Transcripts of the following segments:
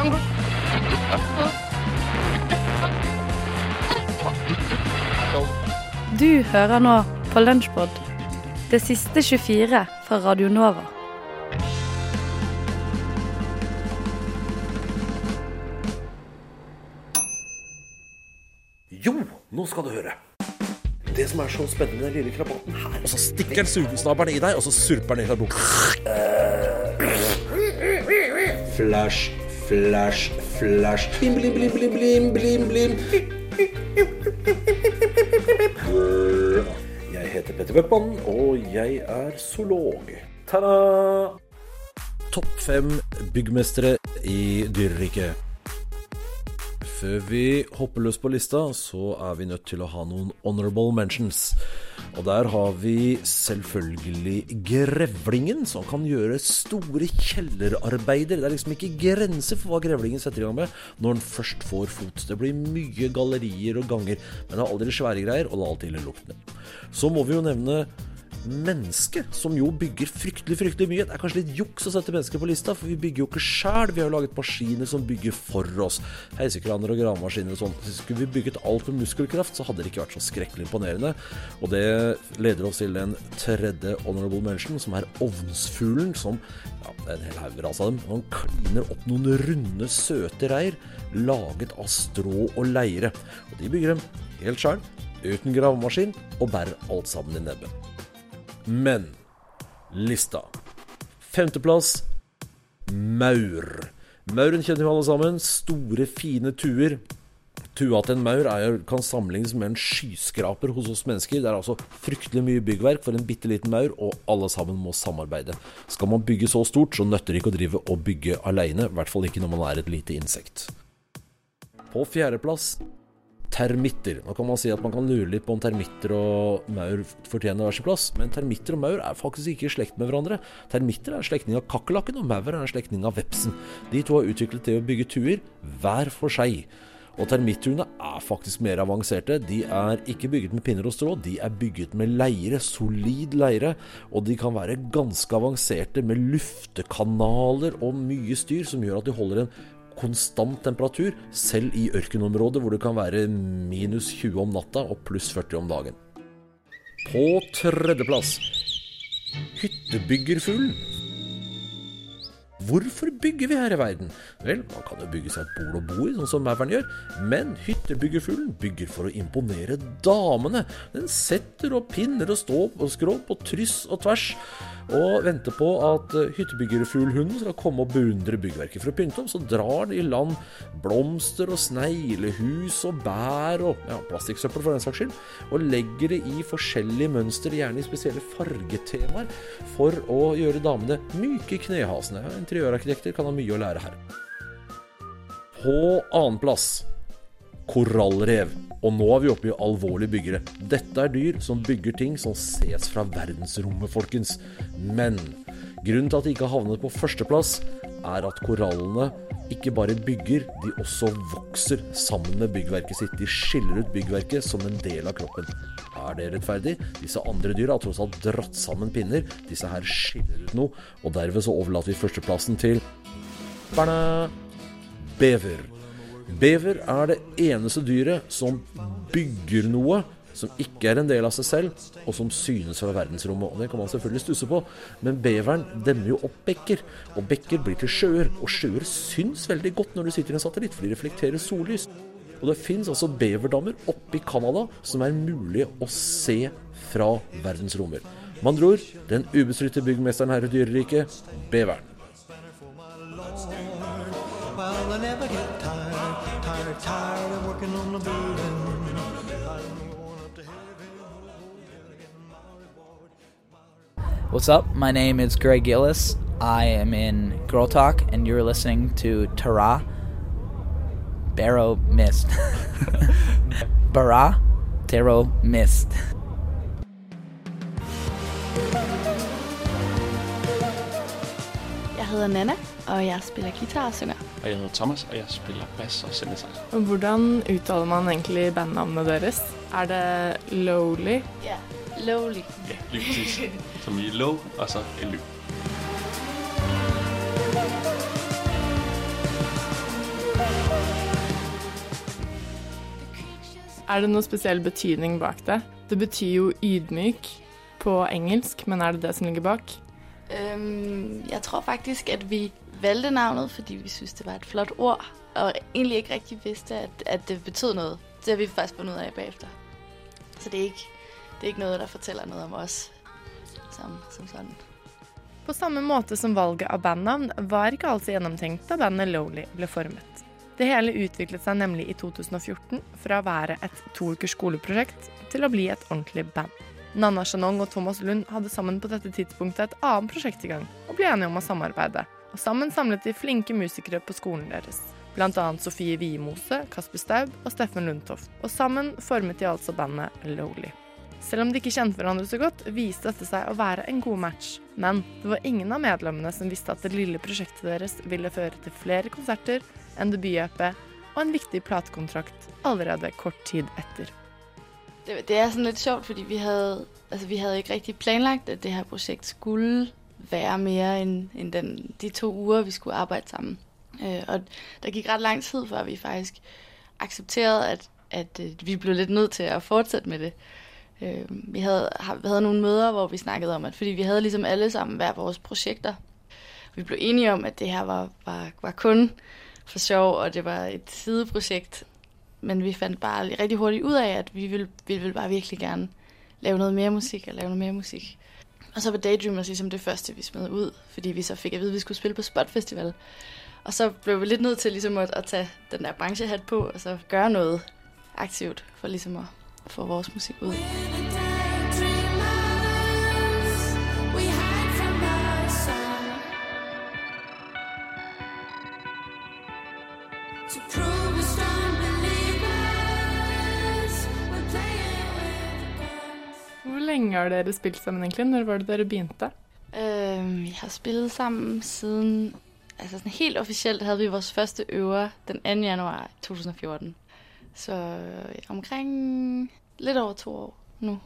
Du hører nå på Lunsjpod, det siste 24 fra Radio Nova. Jo, nå skal du høre. Det som er så spennende med den lille krabaten her Og så stikker den sugesnabelen i deg, og så surper den i deg boka. Uh, flash, flash. Blim, blim, blim, blim, blim, blim, blim. Jeg heter Petter Bøckmann, og jeg er zoolog. Ta-da! Topp fem byggmestere i dyreriket. Før vi hopper løs på lista, så er vi nødt til å ha noen honorable mentions. Og der har vi selvfølgelig Grevlingen, som kan gjøre store kjellerarbeider. Det er liksom ikke grenser for hva Grevlingen setter i gang med når den først får fot. Det blir mye gallerier og ganger, men det er aldri svære greier, og det er alltid ille luktende. Så må vi jo nevne menneske, som jo bygger fryktelig fryktelig mye. Det er kanskje litt juks å sette mennesker på lista, for vi bygger jo ikke sjæl. Vi har jo laget maskiner som bygger for oss. Heisekraner og gravemaskiner og sånn. Skulle vi bygget alt med muskelkraft, så hadde det ikke vært så skrekkelig imponerende. Og det leder oss til den tredje honorable mention, som er ovnsfuglen, som ja, det er en hel haug ras av dem. Han kliner opp noen runde, søte reir laget av strå og leire. Og de bygger dem helt sjøl, uten gravemaskin, og bærer alt sammen i nebbet. Men lista. Femteplass maur. Mauren kjenner vi alle sammen. Store, fine tuer. Tua til en maur er, kan sammenlignes med en skyskraper hos oss mennesker. Det er altså fryktelig mye byggverk for en bitte liten maur, og alle sammen må samarbeide. Skal man bygge så stort, så nøtter det ikke å drive og bygge aleine. I hvert fall ikke når man er et lite insekt. På fjerdeplass termitter. Nå kan man si at man kan lure litt på om termitter og maur fortjener hver sin plass, men termitter og maur er faktisk ikke i slekt med hverandre. Termitter er slektning av kakerlakken, og maur er en slektning av vepsen. De to har utviklet det å bygge tuer hver for seg. Og termittuene er faktisk mer avanserte. De er ikke bygget med pinner og strå, de er bygget med leire, solid leire. Og de kan være ganske avanserte med luftekanaler og mye styr som gjør at de holder en konstant temperatur, selv i ørkenområder hvor det kan være minus 20 om natta og pluss 40 om dagen. På tredjeplass hyttebyggerfuglen. Hvorfor bygger vi her i verden? Vel, man kan jo bygge seg et bol å bo i, sånn som mauren gjør, men hyttebyggerfuglen bygger for å imponere damene. Den setter opp pinner og ståp og skråp på tryss og tvers, og venter på at hyttebyggerfuglhunden skal komme og beundre byggverket. For å pynte om så drar den i land blomster og sneglehus og bær og ja, plastikksøppel for den saks skyld, og legger det i forskjellige mønster, gjerne i spesielle fargetemaer, for å gjøre damene myke i knehasene. Interiørarkitekter kan ha mye å lære her. På annenplass korallrev. Og nå er vi oppe i alvorlige byggere. Dette er dyr som bygger ting som ses fra verdensrommet, folkens. Men grunnen til at de ikke har havnet på førsteplass, er at korallene ikke bare bygger, de også vokser sammen med byggverket sitt. De skiller ut byggverket som en del av kroppen. Er det rettferdig? Disse andre dyra har tross alt dratt sammen pinner. Disse her skiller ut noe, og derved så overlater vi førsteplassen til Barna bever. Bever er det eneste dyret som bygger noe som ikke er en del av seg selv, og som synes fra verdensrommet. Og Det kan man selvfølgelig stusse på, men beveren demmer jo opp bekker. Og bekker blir til sjøer, og sjøer syns veldig godt når du sitter i en satellitt, for de reflekterer sollys. Og det fins altså beverdammer oppe i Canada som er mulig å se fra verdensrommer. Med andre ord, den ubestridte byggmesteren her i dyreriket, beveren. Well, I never get tired, tired, tired of working on the building. What's up? My name is Greg Gillis. I am in Girl Talk, and you're listening to Tara Barrow Mist. Bara Taro Mist. Jeg hedder Nana, og jeg spiller guitar og synger. Og jeg hedder Thomas, og jeg spiller bass og synthesizer. Og Hvordan uttaler man egentlig bandnavnet deres? Er det Lowly? Ja, Lowly. Ja, lige præcis. Som i low, og så LY. Er det noen spesiell betydning bak det? Det betyr jo ydmyk på engelsk, men er det det som ligger bak? Um, jeg tror faktisk, at vi valgte navnet, fordi vi synes, det var et flot ord, og egentlig ikke rigtig vidste, at, at det betød noget. Det har vi faktisk fundet ud af bagefter. Så det er ikke, det er ikke noe der forteller noe om oss som, som sånn. På samme måte som valget av bandnavn var ikke altså gjennomtenkt da bandet Lowly ble formet. Det hele utviklet seg nemlig i 2014 fra å være et to ukers skoleprosjekt til å bli et ordentlig band. Nanna Chanong og Thomas Lund hadde sammen på dette tidspunktet et annet prosjekt i gang, og ble enige om å samarbeide. Og sammen samlet de flinke musikere på skolen deres. Annet Sofie Wiemose, Kasper Staub og Steffen Lundtoft. Og sammen formet de altså bandet Lowly. Selv om de ikke kjente hverandre så godt, viste dette seg å være en god match. Men det var ingen av medlemmene som visste at det lille prosjektet deres ville føre til flere konserter, en debut-EP og en viktig platekontrakt allerede kort tid etter. Det, det er litt sjovt, fordi vi hadde, altså, vi hadde, ikke riktig planlagt, at det her prosjektet skulle være mer enn en de to uger, vi skulle arbeide sammen. Øh, og det gikk ret lang tid, før vi faktisk aksepterte at, at øh, vi ble litt nødt til å fortsette med det. Øh, vi, havde, havde nogle møder, hvor vi snakkede om, at fordi vi havde ligesom alle sammen hver vores projekter. Vi blev enige om, at det her var, var, var kun for sjov, og det var et sideprojekt. Men vi fandt bare rigtig hurtigt ud af, at vi ville, vi ville bare virkelig gerne lave noget mere musik og lave noget mere musik. Og så var Daydreamers ligesom det første, vi smed ud, fordi vi så fik at vide, at vi skulle spille på Spot Festival. Og så blev vi lidt nødt til ligesom at, at tage den der branchehat på, og så gøre noget aktivt for ligesom at få vores musik ud. Hvor lenge har dere spilt sammen egentlig? Når var det dere begynte? Uh, vi har spillet sammen siden... Altså sådan helt officielt havde vi vores første øver den 2. januar 2014. Så øh, omkring lidt over to år nu.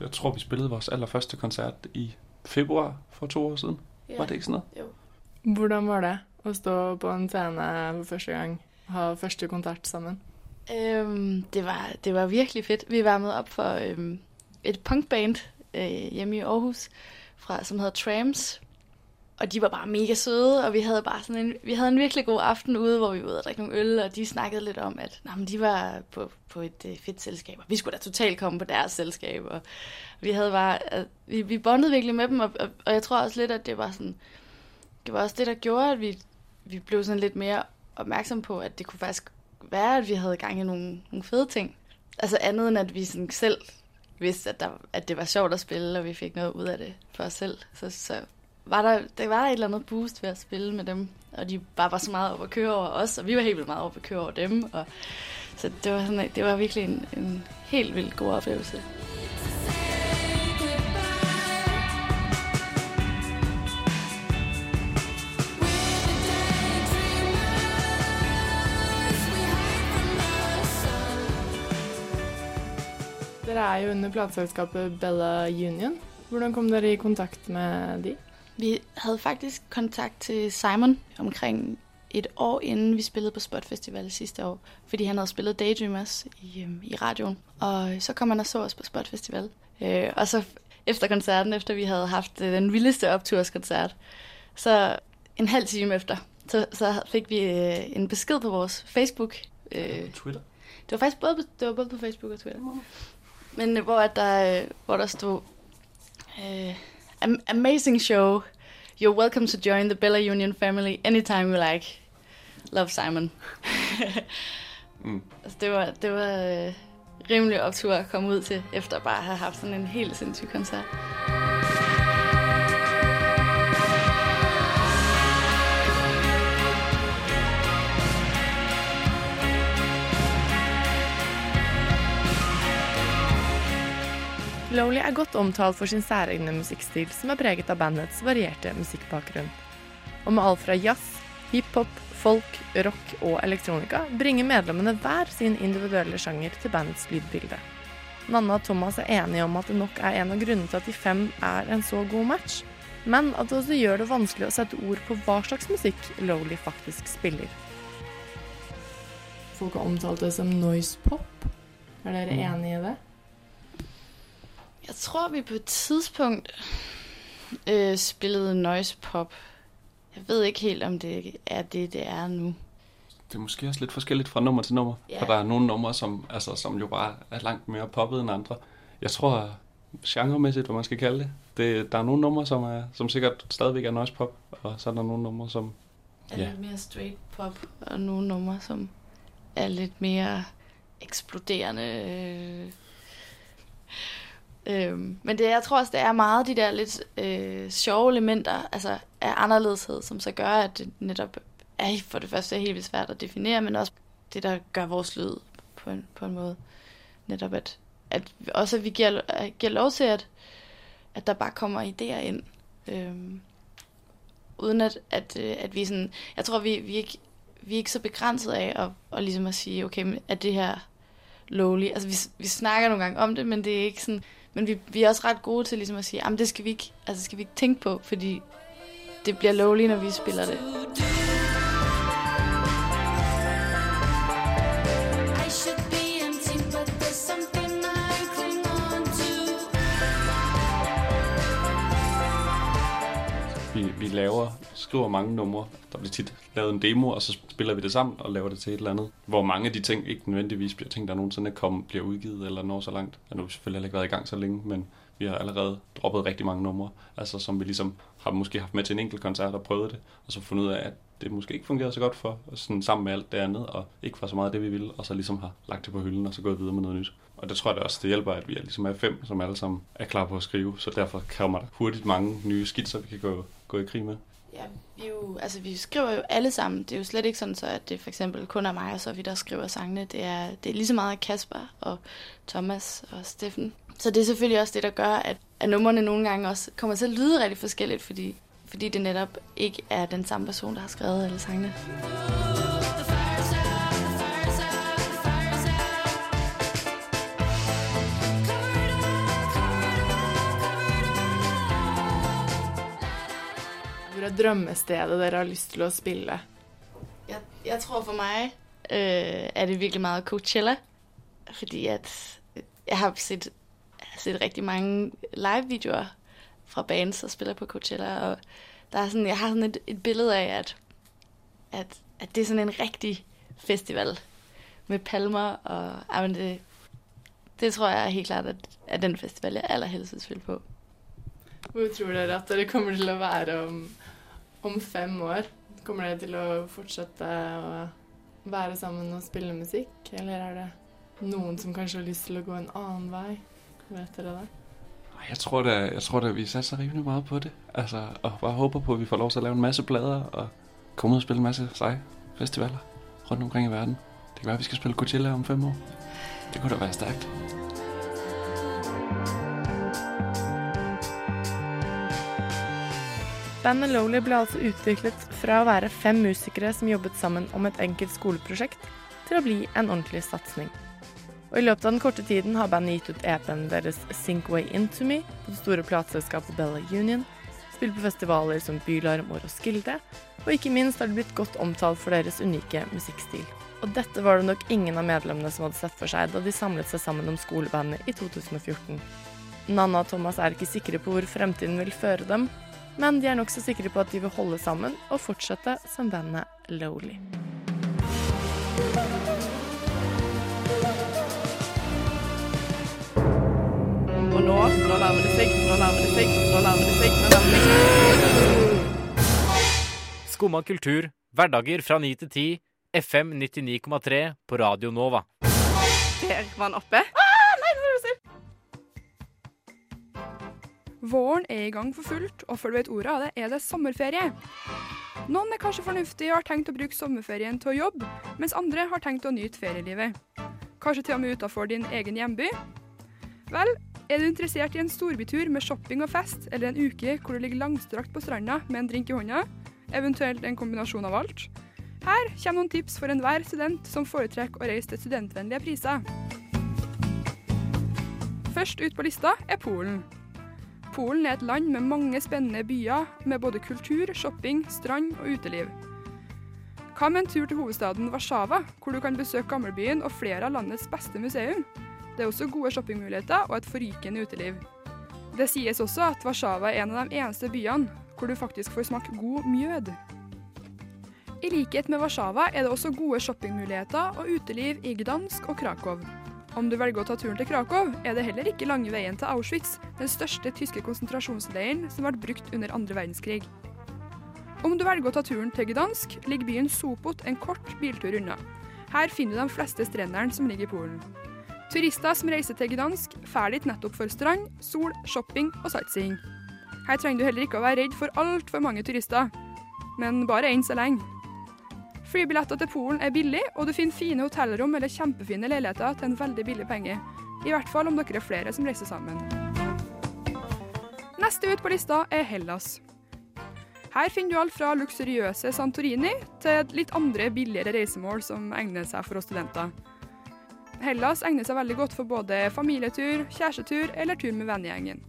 Jeg tror, vi spillede vores allerførste koncert i februar for to år siden. Var det ikke sådan noget? Jo. Hvordan var det å stå på en scene for første gang og ha første kontakt sammen? Øhm, det, var, det var virkelig fedt. Vi var med op for øhm, et punkband øh, hjemme i Aarhus, fra, som hedder Trams. Og de var bare mega søde, og vi havde bare sådan en, vi havde en virkelig god aften ude, hvor vi var ude og drikke nogle øl, og de snakkede lidt om, at nå, men de var på, på et øh, fedt selskab, og vi skulle da totalt komme på deres selskab. Og vi havde bare, at vi, vi bondede virkelig med dem, og, og, og jeg tror også lidt, at det var sådan, det var også det, der gjorde, at vi, vi blev sådan lidt mere opmærksom på, at det kunne faktisk være, at vi havde gang i nogle, nogle fede ting. Altså andet end, at vi sådan selv vidste, at, der, at det var sjovt at spille, og vi fik noget ud af det for os selv. Så, så var der, der var et eller andet boost ved at spille med dem, og de bare var så meget op at køre over os, og vi var helt vildt meget op at køre over dem. Og, så det var, sådan, det var virkelig en, en helt vildt god oplevelse. Dere er jo under plateselskapet Bella Union. Hvordan kom dere i kontakt med de? Vi havde faktisk kontakt til Simon omkring et år inden vi spillede på Spot Festival sidste år, fordi han havde spillet Daydreamers i, øh, i radioen. Og så kom han og så os på Spot Festival. Øh, og så efter koncerten, efter vi havde haft øh, den vildeste opturskoncert, så en halv time efter, så, så fik vi øh, en besked på vores Facebook. Øh, Twitter. det var faktisk både, på- det var både på Facebook og Twitter. Men øh, hvor, at der, øh, hvor der stod, øh, "Am- amazing show. You're welcome to join the Bella Union family anytime you like. Love Simon. Mm. det var, det var øh, rimelig optur at komme ud til, efter bare at have haft sådan en helt sindssyg koncert. Lowly er godt omtalt for sin særegne musikkstil, som er preget av bandets varierte musikkbakgrunn. Og med alt fra jazz, hiphop, folk, rock og elektronika bringer medlemmene hver sin individuelle sjanger til bandets lydbilde. Nanna og Thomas er enige om at det nok er en av grunnene til at de fem er en så god match, men at det også gjør det vanskelig å sette ord på hva slags musikk Lowly faktisk spiller. folk har omtalt det som noise pop. Er dere Mm. enig i det? Jeg tror, vi på et tidspunkt øh, spillede noise pop. Jeg ved ikke helt, om det er det, det er nu. Det er måske også lidt forskelligt fra nummer til nummer. Ja. For der er nogle numre, som, altså, som jo bare er langt mere poppet end andre. Jeg tror, genremæssigt, hvad man skal kalde det, det der er nogle numre, som, er, som sikkert stadigvæk er noise pop, og så er der nogle numre, som... Er Ja. lidt mere straight pop, og nogle numre, som er lidt mere eksploderende. Øh. Øhm, men det, jeg tror også, det er meget de der lidt øh, sjove elementer, altså af anderledeshed, som så gør, at det netop er for det første helt vildt svært at definere, men også det, der gør vores lyd på en, på en måde. Netop at, at også at vi giver, at giver lov til, at, at der bare kommer idéer ind. Øhm, uden at, at, øh, at vi sådan... Jeg tror, vi, vi, er ikke, vi er ikke så begrænset af at, at, ligesom at sige, okay, men er det her lovligt? Altså, vi, vi snakker nogle gange om det, men det er ikke sådan... Men vi, vi er også ret gode til ligesom at sige, at det skal vi ikke, altså skal vi ikke tænke på, fordi det bliver lovligt, når vi spiller det. Vi, vi laver, skriver mange numre. Der bliver tit lavet en demo, og så spiller vi det sammen og laver det til et eller andet. Hvor mange af de ting ikke nødvendigvis bliver ting, der nogensinde kom, bliver udgivet eller når så langt. Og nu har vi selvfølgelig heller ikke været i gang så længe, men vi har allerede droppet rigtig mange numre, altså som vi ligesom har måske haft med til en enkelt koncert og prøvet det, og så fundet ud af, at det måske ikke fungerede så godt for, sådan sammen med alt det andet, og ikke var så meget det, vi ville, og så ligesom har lagt det på hylden, og så gået videre med noget nyt. Og det tror jeg da også, det hjælper, at vi er ligesom er fem, som alle sammen er klar på at skrive, så derfor kommer der hurtigt mange nye skitser, vi kan gå, gå i krig med. Ja, vi, jo, altså, vi skriver jo alle sammen. Det er jo slet ikke sådan, så at det for eksempel kun er mig og vi, der skriver sangene. Det er, det er lige så meget Kasper og Thomas og Steffen. Så det er selvfølgelig også det, der gør, at, at numrene nogle gange også kommer til at lyde rigtig forskelligt, fordi, fordi det netop ikke er den samme person, der har skrevet alle sangene. Er drømmestedet dere har lyst til å spille? Jeg, jeg tror for meg øh, er det virkelig meget Coachella, fordi at jeg har sett, sett riktig mange live-videoer fra bands, som spiller på Coachella, og der er sådan, jeg har sådan et, et billede av at, at, at det er sådan en riktig festival med palmer, og jamen det, det tror jeg helt klart, at, er den festival, jeg allerhelst vil spille på. Hvor tror dere at dere kommer til å være om, om fem år? Kommer dere til å fortsette å være sammen og spille musikk, eller er det noen som kanskje har lyst til å gå en annen vei? Vet dere det? Jeg tror da, jeg tror da, vi satser rimelig meget på det. Altså, og bare håper på, at vi får lov til å lave en masse plater og komme ut og spille en masse seige festivaler rundt omkring i verden. Det kan være, vi skal spille Coachella om fem år. Det kunne da være stærkt. Bandet Lowly ble altså utviklet fra å være fem musikere som jobbet sammen om et enkelt skoleprosjekt, til å bli en ordentlig satsing. Og I løpet av den korte tiden har bandet gitt ut EP-en deres Sink Way Into Me på det store plateselskapet Bella Union, spilt på festivaler som Bylarm og Roskilde, og ikke minst har de blitt godt omtalt for deres unike musikkstil. Og dette var det nok ingen av medlemmene som hadde sett for seg da de samlet seg sammen om skolebandet i 2014. Nanna og Thomas er ikke sikre på hvor fremtiden vil føre dem, men de er nokså sikre på at de vil holde sammen og fortsette som bandet Lowly. Og nå, nå nærmer det seg, nå nærmer det seg, nå nærmer det seg, nå nærmer det seg. Skumma kultur, hverdager fra 9 til 10, FM 99,3 på Radio Nova. Der var han oppe. Våren er i gang for fullt, og før du vet ordet av det, er det sommerferie. Noen er kanskje fornuftige og har tenkt å bruke sommerferien til å jobbe, mens andre har tenkt å nyte ferielivet. Kanskje til og med utenfor din egen hjemby. Vel, er du interessert i en storbytur med shopping og fest, eller en uke hvor du ligger langstrakt på stranda med en drink i hånda, eventuelt en kombinasjon av alt? Her kommer noen tips for enhver student som foretrekker å reise til studentvennlige priser. Først ut på lista er Polen. Polen er et land med mange spennende byer med både kultur, shopping, strand og uteliv. Hva med en tur til hovedstaden Warszawa, hvor du kan besøke gamlebyen og flere av landets beste museum? Det er også gode shoppingmuligheter og et forrykende uteliv. Det sies også at Warszawa er en av de eneste byene hvor du faktisk får smake god mjød. I likhet med Warszawa er det også gode shoppingmuligheter og uteliv i Gdansk og Krakow. Om du velger å ta turen til Krakow, er det heller ikke lange veien til Auschwitz, den største tyske konsentrasjonsleiren som ble brukt under andre verdenskrig. Om du velger å ta turen til Gdansk, ligger byen Sopot en kort biltur unna. Her finner du de fleste strendene som ligger i Polen. Turister som reiser til Gdansk, drar dit nettopp for strand, sol, shopping og sightseeing. Her trenger du heller ikke å være redd for altfor mange turister, men bare enn så lenge. Flybilletter til Polen er billig, og du finner fine hotellrom eller kjempefine leiligheter til en veldig billig penge. I hvert fall om dere er flere som reiser sammen. Neste ut på lista er Hellas. Her finner du alt fra luksuriøse Santorini til litt andre billigere reisemål som egner seg for oss studenter. Hellas egner seg veldig godt for både familietur, kjærestetur eller tur med vennegjengen.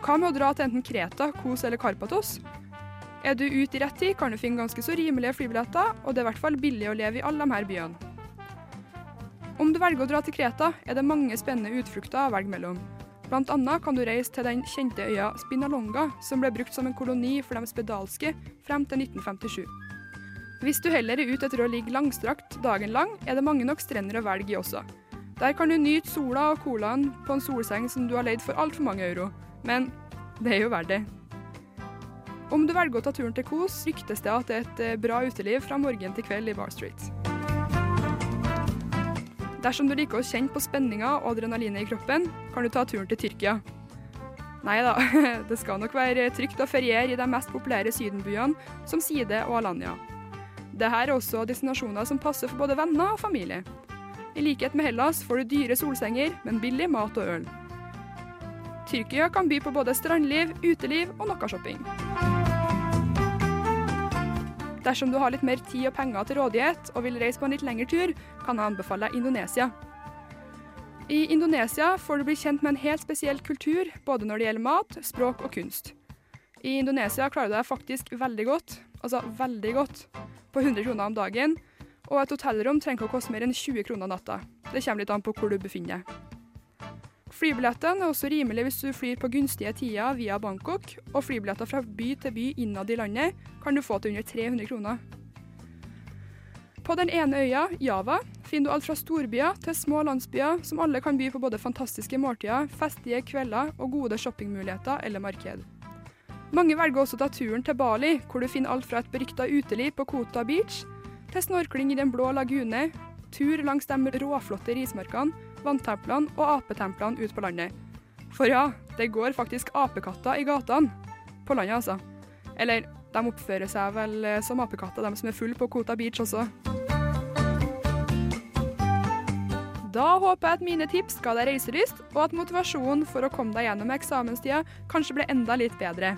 Hva med å dra til enten Kreta, Kos eller Karpatos? Er du ute i rett tid, kan du finne ganske så rimelige flybilletter, og det er i hvert fall billig å leve i alle de her byene. Om du velger å dra til Kreta, er det mange spennende utflukter å velge mellom. Blant annet kan du reise til den kjente øya Spinalonga, som ble brukt som en koloni for de spedalske frem til 1957. Hvis du heller er ute etter å ligge langstrakt dagen lang, er det mange nok strender å velge i også. Der kan du nyte sola og colaen på en solseng som du har leid for altfor mange euro. Men det er jo verdt det. Om du velger å ta turen til Kos, ryktes det at det er et eh, bra uteliv fra morgen til kveld i Bar Street. Dersom du liker å kjenne på spenninga og adrenalinet i kroppen, kan du ta turen til Tyrkia. Nei da, det skal nok være trygt å feriere i de mest populære sydenbyene, som Side og Alanya. Dette er også destinasjoner som passer for både venner og familie. I likhet med Hellas får du dyre solsenger, men billig mat og øl. Tyrkia kan by på både strandliv, uteliv og noe. Dersom du har litt mer tid og penger til rådighet og vil reise på en litt lengre tur, kan jeg anbefale Indonesia. I Indonesia får du bli kjent med en helt spesiell kultur, både når det gjelder mat, språk og kunst. I Indonesia klarer du deg faktisk veldig godt, altså veldig godt, på 100 kroner om dagen, og et hotellrom trenger ikke å koste mer enn 20 kroner natta. Det kommer litt an på hvor du befinner deg. Flybillettene er også rimelige hvis du flyr på gunstige tider via Bangkok, og flybilletter fra by til by innad i landet kan du få til under 300 kroner. På den ene øya, Java, finner du alt fra storbyer til små landsbyer som alle kan by på både fantastiske måltider, festlige kvelder og gode shoppingmuligheter eller marked. Mange velger også å ta turen til Bali, hvor du finner alt fra et berykta uteliv på Kota Beach, til snorkling i Den blå lagune, tur langs de råflotte rismarkene, vanntemplene og apetemplene ut på landet. For ja, det går faktisk apekatter i gatene. På landet, altså. Eller, de oppfører seg vel eh, som apekatter, de som er fulle på Kota Beach også. Da håper jeg at mine tips ga deg reiselyst, og at motivasjonen for å komme deg gjennom eksamenstida kanskje ble enda litt bedre.